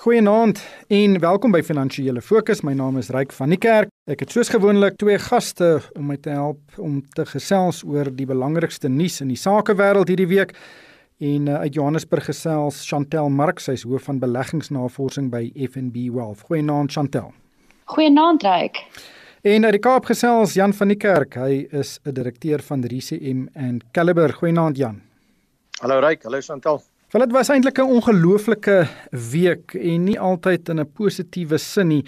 Goeienaand en welkom by Finansiële Fokus. My naam is Ryk van die Kerk. Ek het soos gewoonlik twee gaste om my te help om te gesels oor die belangrikste nuus in die sakewêreld hierdie week. En uh, uit Johannesburg gesels Chantel Marx, sy is hoof van beleggingsnavorsing by FNB Wealth. Goeienaand Chantel. Goeienaand Ryk. En uit die Kaap gesels Jan van die Kerk. Hy is 'n direkteur van RCM and Caliber. Goeienaand Jan. Hallo Ryk, hallo Chantel. Wel dit was eintlik 'n ongelooflike week en nie altyd in 'n positiewe sin nie.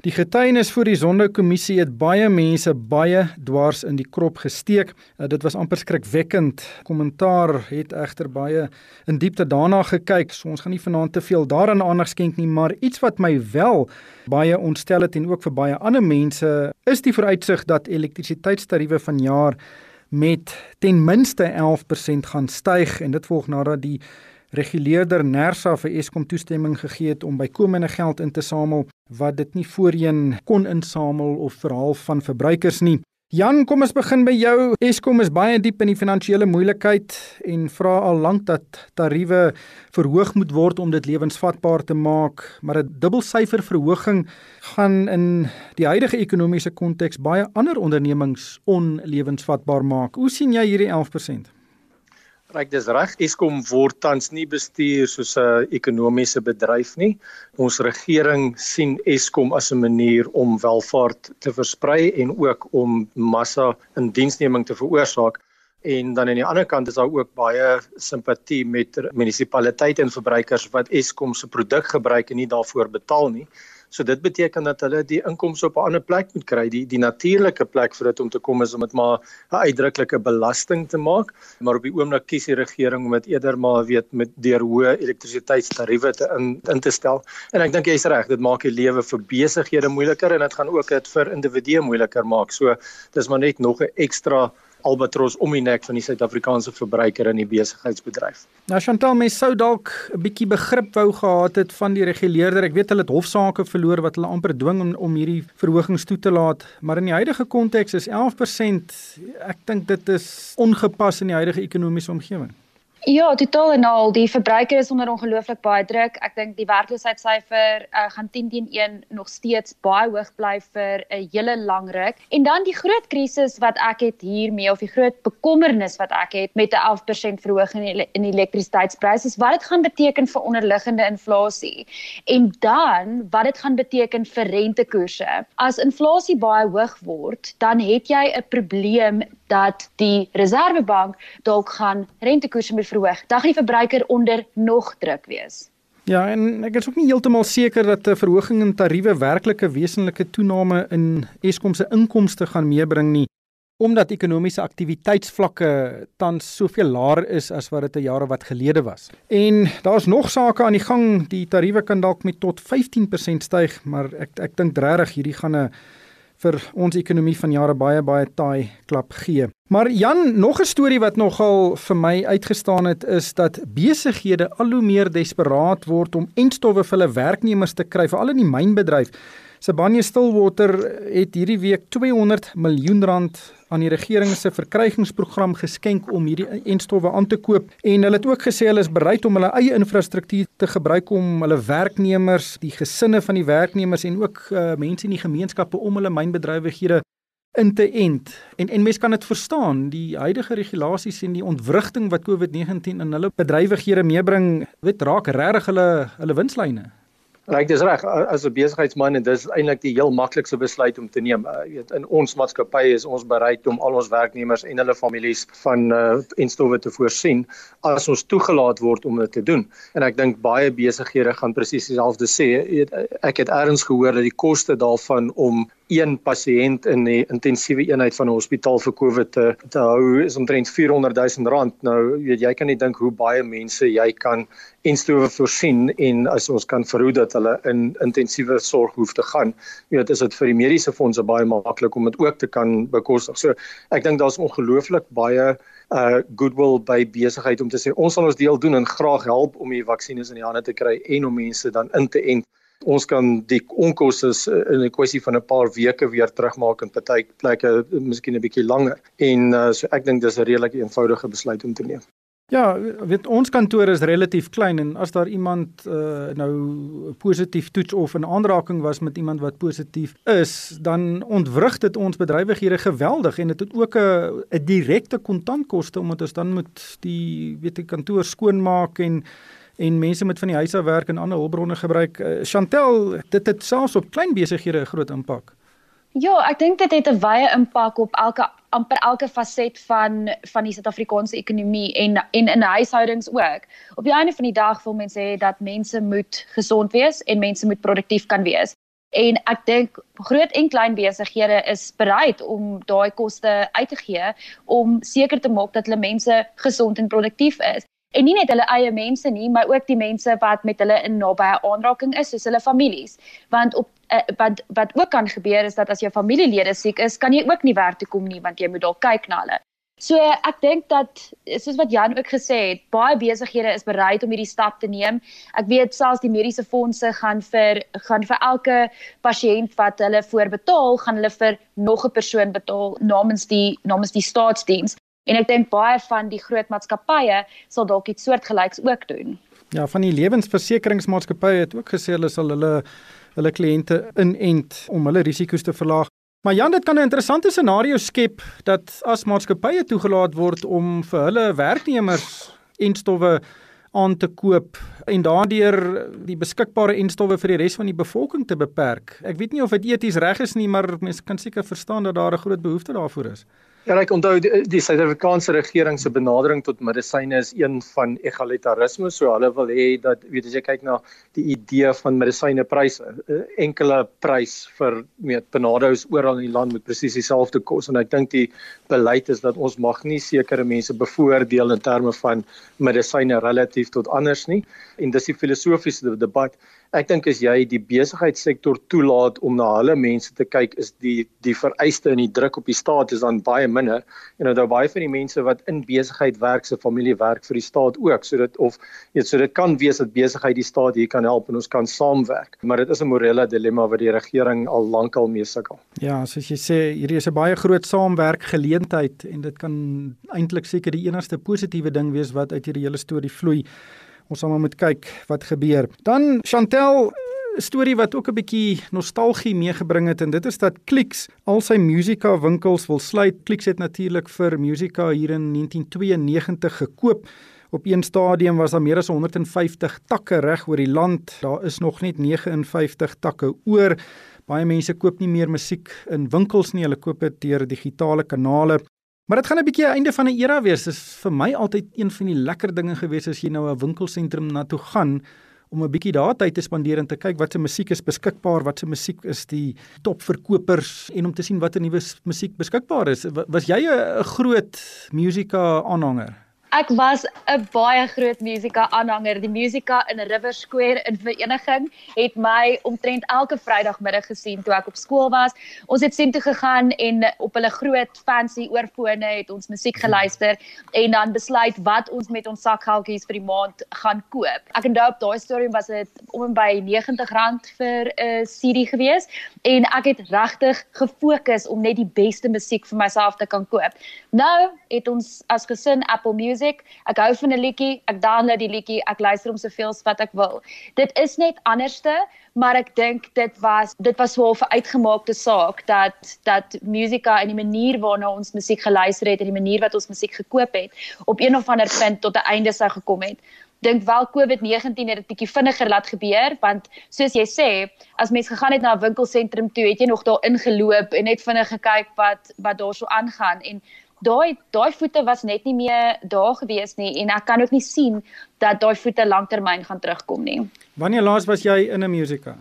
Die getuienis voor die Sonderkommissie het baie mense baie dwars in die krop gesteek. Uh, dit was amper skrikwekkend. Kommentaar het egter baie in diepte daarna gekyk. So ons gaan nie vanaand te veel daaraan aandag skenk nie, maar iets wat my wel baie ontstel het en ook vir baie ander mense is die vooruitsig dat elektrisiteitstariewe vanjaar met ten minste 11% gaan styg en dit volg nadat die reguleerder Nersa vir Eskom toestemming gegee het om bykomende geld in te samel wat dit nie voorheen kon insamel of verhaal van verbruikers nie. Jan, kom ons begin by jou. Eskom is baie diep in die finansiële moeilikheid en vra al lank dat tariewe verhoog moet word om dit lewensvatbaar te maak, maar 'n dubbelsyfer verhoging gaan in die huidige ekonomiese konteks baie ander ondernemings onlewensvatbaar maak. Hoe sien jy hierdie 11%? Ryk dis reg. Eskom word tans nie bestuur soos 'n ekonomiese bedryf nie. Ons regering sien Eskom as 'n manier om welvaart te versprei en ook om massa in diensneming te veroorsaak. En dan aan die ander kant is daar ook baie simpatie met munisipaliteite en verbruikers wat Eskom se produk gebruik en nie daarvoor betaal nie. So dit beteken dat hulle die inkomste op 'n ander plek moet kry. Die die natuurlike plek vir dit om te kom is om dit maar 'n uitdruklike belasting te maak, maar op die oomblik kies die regering om dit eerder maar weet met deur hoë elektrisiteitstariewe te in, in te stel. En ek dink jy's reg, dit maak die lewe vir besighede moeiliker en dit gaan ook dit vir individue moeiliker maak. So dis maar net nog 'n ekstra albatros om die nek van die Suid-Afrikaanse verbruiker in die besigheidsbedryf. Nou Chantal, mens sou dalk 'n bietjie begrip wou gehad het van die reguleerder. Ek weet hulle het hofsaake verloor wat hulle amper dwing om, om hierdie verhogings toe te laat, maar in die huidige konteks is 11%, ek dink dit is ongepas in die huidige ekonomiese omgewing. Ja, totaal en al, die verbruiker is onder ongelooflik baie druk. Ek dink die werkloosheidsyfer uh, gaan 10 teen 1 nog steeds baie hoog bly vir 'n hele lang ruk. En dan die groot krisis wat ek het hiermee of die groot bekommernis wat ek het met 'n 11% verhoging in die elektrisiteitspryse is wat dit gaan beteken vir onderliggende inflasie. En dan wat dit gaan beteken vir rentekoerse. As inflasie baie hoog word, dan het jy 'n probleem dat die Reserwebank dalk gaan rentekoerse moet verhoog. Dan gaan die verbruiker onder nog druk wees. Ja, en ek is ook nie heeltemal seker dat 'n verhoging in tariewe werklik 'n wesenlike toename in Eskom se inkomste gaan meebring nie, omdat ekonomiese aktiwiteitsvlakke tans soveel laer is as wat dit 'n jare wat gelede was. En daar's nog sake aan die gang. Die tariewe kan dalk met tot 15% styg, maar ek ek dink regtig hierdie gaan 'n vir ons ekonomie van jare baie baie taai klap gee. Maar Jan, nog 'n storie wat nogal vir my uitgestaan het is dat besighede al hoe meer desperaat word om entstowwe vir hulle werknemers te kry, veral in die mynbedryf. Sibanye Stillwater het hierdie week 200 miljoen rand aan die regering se verkrygingsprogram geskenk om hierdie enstowwe aan te koop en hulle het ook gesê hulle is bereid om hulle eie infrastruktuur te gebruik om hulle werknemers, die gesinne van die werknemers en ook uh, mense in die gemeenskappe om hulle mynbedrywighede in te ent. En en mense kan dit verstaan, die huidige regulasies en die ontwrigting wat COVID-19 in hulle bedrywighede meebring, weet raak regtig hulle hulle winslyne. Ryk dis reg as 'n besigheidsman en dis eintlik die heel maklikste besluit om te neem. Uh, weet in ons maatskappy is ons bereid om al ons werknemers en hulle families van uh, enstowwe te voorsien as ons toegelaat word om dit te doen. En ek dink baie besighede gaan presies dieselfde sê. Ek het eers gehoor dat die koste daarvan om een pasiënt in die intensiewe eenheid van 'n hospitaal vir COVID te te hou is omtrent 400 000 rand. Nou weet jy kan nie dink hoe baie mense jy kan enstowwe voorsien en as ons kan verhoed dat hulle in intensiewe sorg hoef te gaan. Weet is dit vir die mediese fondse baie maklik om dit ook te kan bekostig. So ek dink daar's ongelooflik baie uh goodwill by besigheid om te sê ons sal ons deel doen en graag help om die vaksines in die hande te kry en om mense dan in te ent ons kan die onkoste eh, in 'n kwessie van 'n paar weke weer terugmaak en party plekke miskien 'n bietjie langer. En uh, so ek dink dis 'n redelik eenvoudige besluit om te neem. Ja, weet ons kantoor is relatief klein en as daar iemand uh, nou positief toets of 'n aanraking was met iemand wat positief is, dan ontwrig dit ons bedrywighede geweldig en dit het ook 'n 'n direkte kontantkoste omdat ons dan moet die weet die kantoor skoonmaak en en mense met van die huis af werk en ander hulpbronne gebruik. Uh, Chantel, dit het selfs op klein besighede 'n groot impak. Ja, ek dink dit het 'n wye impak op elke amper elke faset van van die Suid-Afrikaanse ekonomie en en in huishoudings ook. Op die einde van die dag wil mense hê dat mense moet gesond wees en mense moet produktief kan wees. En ek dink groot en klein besighede is bereid om daai koste uit te gee om seker te maak dat hulle mense gesond en produktief is en nie net hulle eie mense nie, maar ook die mense wat met hulle in nabye aanraking is, soos hulle families. Want op uh, wat wat ook kan gebeur is dat as jou familielede siek is, kan jy ook nie werk toe kom nie want jy moet dalk kyk na hulle. So ek dink dat soos wat Jan ook gesê het, baie besighede is bereid om hierdie stap te neem. Ek weet selfs die mediese fondse gaan vir gaan vir elke pasiënt wat hulle voorbetaal, gaan hulle vir nog 'n persoon betaal namens die namens die staatsdiens. En ek dink baie van die groot maatskappye sal dalk iets soortgelyks ook doen. Ja, van die lewensversekeringsmaatskappye het ook gesê hulle sal hulle hulle kliënte inent om hulle risiko's te verlaag. Maar Jan, dit kan 'n interessante scenario skep dat as maatskappye toegelaat word om vir hulle werknemers enstowwe aan te koop en daardeur die beskikbare enstowwe vir die res van die bevolking te beperk. Ek weet nie of dit eties reg is nie, maar mense kan seker verstaan dat daar 'n groot behoefte daarvoor is. Ja, ek onthou die, die Suid-Afrikaanse regering se benadering tot medisyne is een van egalitarisme. So hulle wil hê dat weet as jy kyk na die idee van medisynepryse, eh, enkele prys vir met benadeus oral in die land met presies dieselfde kos en ek dink die beleid is dat ons mag nie sekere mense bevoordeel in terme van medisyne relatief tot anders nie. En dis die filosofiese debat ek dink as jy die besigheidssektor toelaat om na hulle mense te kyk is die die vereiste en die druk op die staat is dan baie minder. En dan baie van die mense wat in besigheid werk se familie werk vir die staat ook. Sodat of weet so dit kan wees dat besigheid die staat hier kan help en ons kan saamwerk. Maar dit is 'n morele dilemma wat die regering al lankal mee sukkel. Ja soos jy sê hierdie is 'n baie groot saamwerk geleentheid en dit kan eintlik seker die enigste positiewe ding wees wat uit hierdie hele storie vloei Ons sal maar moet kyk wat gebeur. Dan Chantel storie wat ook 'n bietjie nostalgie meegebring het en dit is dat Clicks al sy musika winkels wil sluit. Clicks het natuurlik vir musika hier in 1992 gekoop. Op een stadium was daar meer as 150 takke reg oor die land. Daar is nog net 59 takke oor. Baie mense koop nie meer musiek in winkels nie, hulle koop dit deur digitale kanale. Maar dit gaan 'n bietjie 'n einde van 'n era wees. Dis vir my altyd een van die lekker dinge gewees as jy nou 'n winkelsentrum na toe gaan om 'n bietjie daar tyd te spandeer en te kyk wat se musiek is beskikbaar, wat se musiek is die topverkopers en om te sien watter nuwe musiek beskikbaar is. Was jy 'n groot musika aanhanger? Ek was 'n baie groot musika aanhanger. Die musika in River Square in vereniging het my omtrent elke Vrydagmiddag gesien toe ek op skool was. Ons het sien toe gegaan en op hulle groot fancy oorfone het ons musiek geluister en dan besluit wat ons met ons sakgeldjies vir die maand gaan koop. Ek onthou op daai storie was dit om en by R90 vir 'n CD gewees en ek het regtig gefokus om net die beste musiek vir myself te kan koop. Nou het ons as gesin Apple Music musiek. Ek hou van 'n liedjie, ek download die liedjie, ek luister hom soveel as wat ek wil. Dit is net anderste, maar ek dink dit was dit was so 'n uitgemaakte saak dat dat musika en die manier waarna ons musiek geluister het en die manier wat ons musiek gekoop het op een of ander punt tot 'n einde sou gekom het dink wel COVID-19 het dit bietjie vinniger laat gebeur want soos jy sê as mens gegaan het na 'n winkelsentrum toe het jy nog daar ingeloop en net vinnig gekyk wat wat daar so aangaan en daai daai voete was net nie meer daar gewees nie en ek kan ook nie sien dat daai voete lanktermyn gaan terugkom nie. Wanneer laas was jy in 'n musika?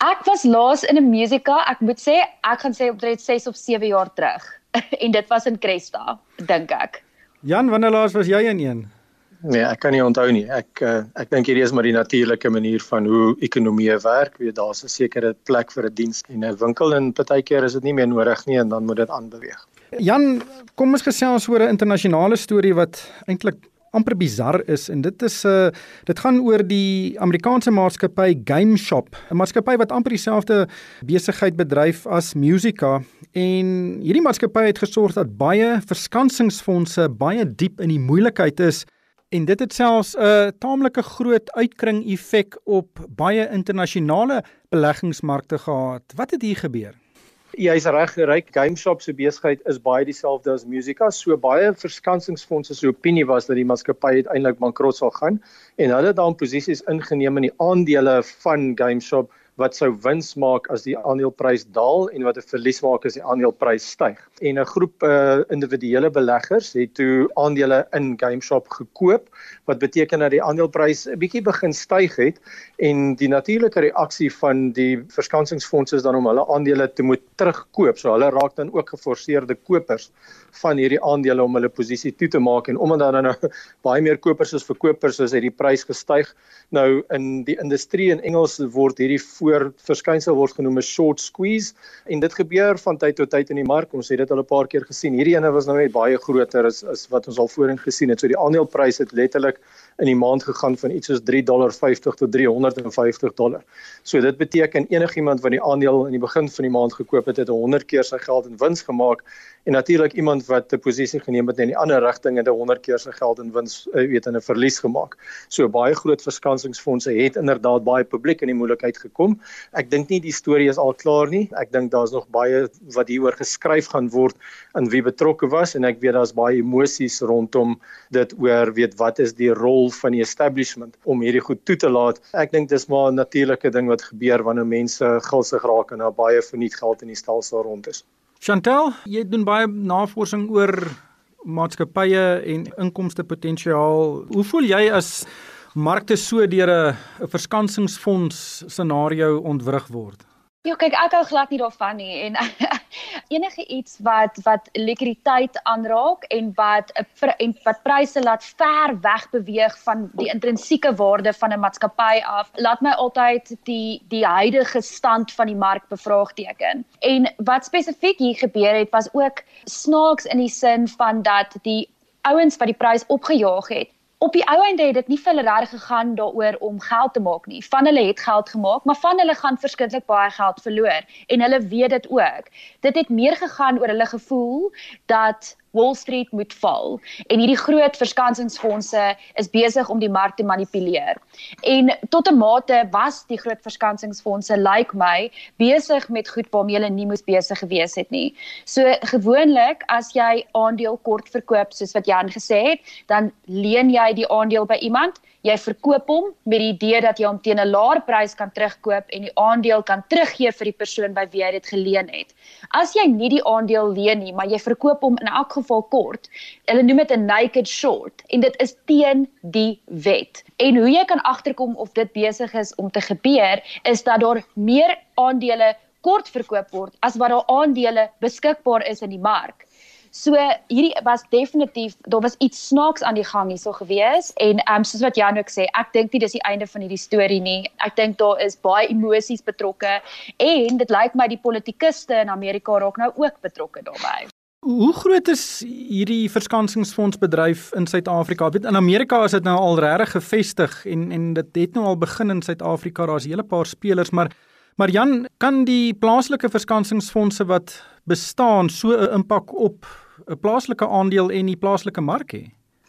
Ek was laas in 'n musika, ek moet sê, ek gaan sê omtrent 6 of 7 jaar terug en dit was in Cresta, dink ek. Jan, wanneer laas was jy in een? Nee, ek kan nie onthou nie. Ek uh, ek dink hierdie is maar die natuurlike manier van hoe ekonomie werk. Weet daar's 'n sekere plek vir 'n diens en 'n winkel en partykeer is dit nie meer nodig nie en dan moet dit aanbeweeg. Jan, kom ons gesels oor 'n internasionale storie wat eintlik amper bizar is en dit is 'n uh, dit gaan oor die Amerikaanse maatskappy GameShop, 'n maatskappy wat amper dieselfde besigheid bedryf as Musica en hierdie maatskappy het gesorg dat baie verskansingsfondse baie diep in die moeilikheid is En dit het selfs 'n uh, taamlike groot uitkring effek op baie internasionale beleggingsmarkte gehad. Wat het hier gebeur? Jy's reg, ryk GameStop se besigheid is baie dieselfde as Musica. So baie verskansingsfondse se opinie was dat die maatskappy uiteindelik bankrot sal gaan en hulle het dan posisies ingeneem in die aandele van GameStop wat sou wins maak as die aandeleprys daal en wat 'n verlies maak as die aandeleprys styg. En 'n groep uh, individuele beleggers het toe aandele in GameStop gekoop wat beteken dat die aandeleprys 'n bietjie begin styg het en die natuurlike reaksie van die verskansingsfondse is dan om hulle aandele te moet terugkoop. So hulle raak dan ook geforseerde kopers van hierdie aandele om hulle posisie toe te maak en omdat daar nou baie meer kopers as verkopers is, het die prys gestyg. Nou in die industrie in Engels word hierdie voor verskynsel word genoem 'n short squeeze en dit gebeur van tyd tot tyd in die mark. Ons het dit al 'n paar keer gesien. Hierdie ene was nou net baie groter as as wat ons al voorheen gesien het. So die aandeleprys het letterlik in die maand gegaan van iets soos 3.50 tot 350 dollar. So dit beteken enigiemand wat die aandeel in die begin van die maand gekoop het, het 100 keer sy geld in wins gemaak en natuurlik iemand wat 'n posisie geneem het in die ander rigting het 100 keer sy geld in wins eh, weet in 'n verlies gemaak. So baie groot verskansingsfondse het inderdaad baie publiek in die moeilikheid gekom. Ek dink nie die storie is al klaar nie. Ek dink daar's nog baie wat hieroor geskryf gaan word in wie betrokke was en ek weet daar's baie emosies rondom dit oor weet wat is die rol van die establishment om hierdie goed toe te laat. Ek dink dis maar 'n natuurlike ding wat gebeur wanneer mense gulsig raak en daar baie verniet geld in die stelsel rond is. Chantel, jy doen baie navorsing oor maatskappye en inkomste potensiaal. Hoe voel jy as markte so deur 'n verskansingsfonds scenario ontwrig word? Ja, kyk, ek hou glad nie daarvan nie en enige iets wat wat likwiditeit aanraak en wat en wat pryse laat ver weg beweeg van die intrinsieke waarde van 'n maatskappy af, laat my altyd die die huidige stand van die mark bevraagteken. En wat spesifiek hier gebeur het, was ook snaaks in die sin van dat die ouens wat die prys opgejaag het, op die ou einde het dit nie vir hulle reg gegaan daaroor om geld te maak nie. Van hulle het geld gemaak, maar van hulle gaan verskriklik baie geld verloor en hulle weet dit ook. Dit het meer gegaan oor hulle gevoel dat Wall Street moet val en hierdie groot verskansingsfondse is besig om die mark te manipuleer. En tot 'n mate was die groot verskansingsfondse lyk like my besig met goed waarmee hulle nie moes besig gewees het nie. So gewoonlik as jy aandeel kort verkoop soos wat Jan gesê het, dan leen jy die aandeel by iemand jy verkoop hom met die idee dat jy hom teen 'n laer prys kan terugkoop en die aandeel kan teruggee vir die persoon by wie jy dit geleen het. As jy nie die aandeel leen nie, maar jy verkoop hom in elk geval kort, hulle noem dit 'n naked short en dit is teen die wet. En hoe jy kan agterkom of dit besig is om te gebeur, is dat daar meer aandele kort verkoop word as wat daar aandele beskikbaar is in die mark. So hierdie was definitief daar was iets snaaks aan die gang hierso gewees en ehm um, soos wat Jan ook sê, ek dink nie dis die einde van hierdie storie nie. Ek dink daar is baie emosies betrokke en dit lyk my die politikuste in Amerika raak nou ook betrokke daarbey. Hoe groot is hierdie verskansingsfondsbedryf in Suid-Afrika? Weet in Amerika is dit nou al regtig gevestig en en dit het nou al begin in Suid-Afrika. Daar's 'n hele paar spelers, maar maar Jan, kan die plaaslike verskansingsfondse wat bestaan so 'n impak op 'n plaaslike aandeel en die plaaslike mark hê?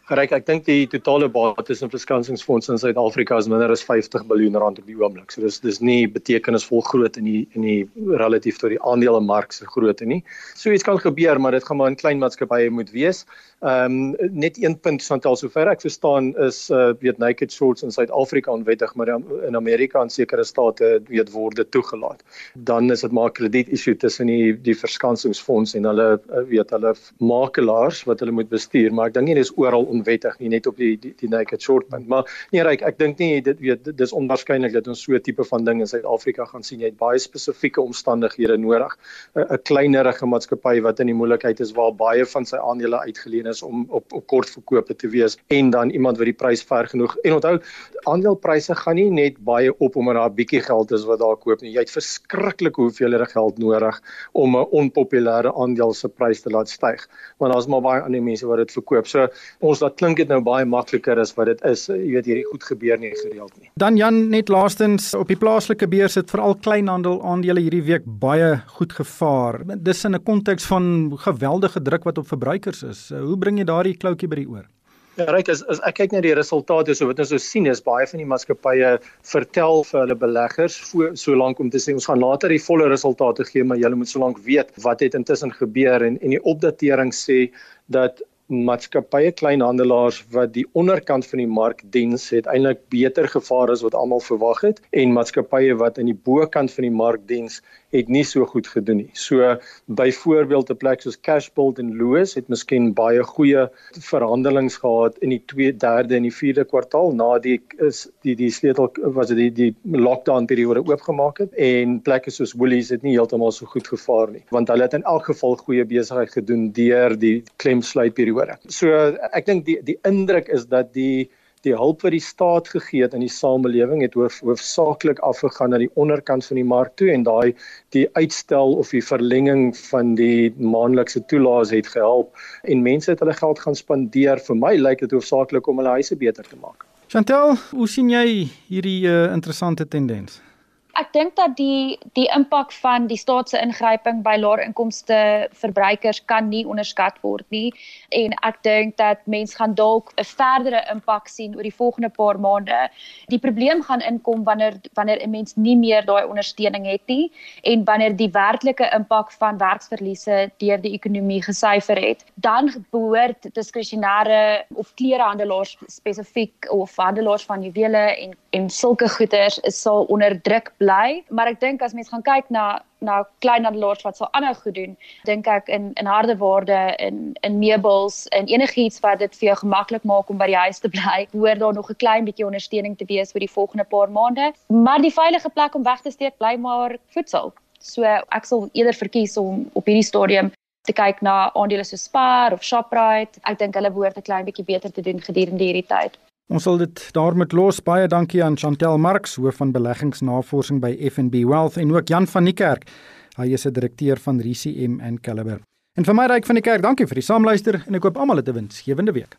Geryk, ek dink die totale bates in verskansingsfondse in Suid-Afrika is minder as 50 miljard rand op die oomblik. So dis dis nie betekenisvol groot in die in die relatief tot die aandelemark se grootte nie. So iets kan gebeur, maar dit gaan maar in klein maatskappye moet wees. Ehm um, net een punt Chantal sover ek verstaan is uh weet naked shorts in Suid-Afrika onwettig maar in Amerika en sekere state weet word toegelaat. Dan is dit maar 'n krediet issue tussen die die verskansingsfonds en hulle uh, weet hulle makelaars wat hulle moet bestuur, maar ek dink nie dis oral onwettig nie net op die die, die naked short punt. Maar nee reik, ek dink nie dit weet dis onwaarskynlik dat ons so 'n tipe van ding in Suid-Afrika gaan sien. Jy het baie spesifieke omstandighede nodig. 'n kleinerige maatskappy wat in die moeilikheid is waar baie van sy aandele uitgeleen is om op op kort verkope te wees en dan iemand wat die prys ver genoeg en onthou aandelepryse gaan nie net baie op omdat daar 'n bietjie geld is wat daar koop nie jy het verskriklik hoeveelhede geld nodig om 'n onpopulêre aandeel se prys te laat styg want daar's maar baie ander mense wat dit verkoop so ons laat klink dit nou baie makliker as wat dit is jy weet hierdie goed gebeur nie gereeld nie. Dan Jan net laastens op die plaaslike beurs het veral kleinhandel aandele hierdie week baie goed gevaar. Dis in 'n konteks van geweldige druk wat op verbruikers is. Hoe bring jy daardie kloutjie by die oor? Ja, Ryk, as, as ek kyk na die resultate, so wat ons nou sien is baie van die maatskappye vertel vir hulle beleggers so lank om te sê ons gaan later die volle resultate gee, maar julle moet solank weet wat het intussen gebeur. En en die opdatering sê dat maatskappye kleinhandelaars wat die onderkant van die mark diens het eintlik beter gevaar as wat almal verwag het en maatskappye wat in die bokant van die mark diens het nie so goed gedoen nie. So byvoorbeeld 'n plek soos Cashbuild en Loos het miskien baie goeie verhandelings gehad in die 2, 3de en die 4de kwartaal na die is die die sleutel was dit die, die lockdown periode oopgemaak het en plekke soos Woolies het nie heeltemal so goed gevaar nie want hulle het in elk geval goeie besigheid gedoen deur die klemsluitperiode. So ek dink die die indruk is dat die die hulp wat die staat gegee het aan die samelewing het hoof, hoofsaaklik afgegaan na die onderkant van die mark toe en daai die uitstel of die verlenging van die maandelikse toelaas het gehelp en mense het hulle geld gaan spandeer vir my lyk dit hoofsaaklik om hulle huise beter te maak. Chantel, hoe sien jy hierdie uh, interessante tendens? Ek dink dat die die impak van die staat se ingryping by lae inkomste verbruikers kan nie onderskat word nie en ek dink dat mense gaan dalk 'n verdere impak sien oor die volgende paar maande. Die probleem gaan inkom wanneer wanneer 'n mens nie meer daai ondersteuning het nie en wanneer die werklike impak van werksverliese deur die ekonomie gesyfer het. Dan behoort diskresionêre of klerehandelaars spesifiek of handelaars van juwele en en sulke goederes sal onder druk bly, maar ek dink as mens gaan kyk na na kleinhandelaars wat sal aanhou goed doen, dink ek in in harde waarde in in meubels en enigiets wat dit vir jou gemaklik maak om by die huis te bly, hoor daar nog 'n klein bietjie ondersteuning te wees vir die volgende paar maande, maar die veilige plek om weg te steek bly maar voedsel. So ek sal eerder verkies om op hierdie stadium te kyk na aandele so Spar of Shoprite. Ek dink hulle behoort 'n klein bietjie beter te doen gedurende hierdie tyd. Ons sal dit daarmee los. Baie dankie aan Chantel Marx, hoof van beleggingsnavorsing by FNB Wealth en ook Jan van die Kerk. Hy is 'n direkteur van RCM in Caliber. En vir my ryk van die kerk, dankie vir die saamluister en ek hoop almal 'n winsgewende week.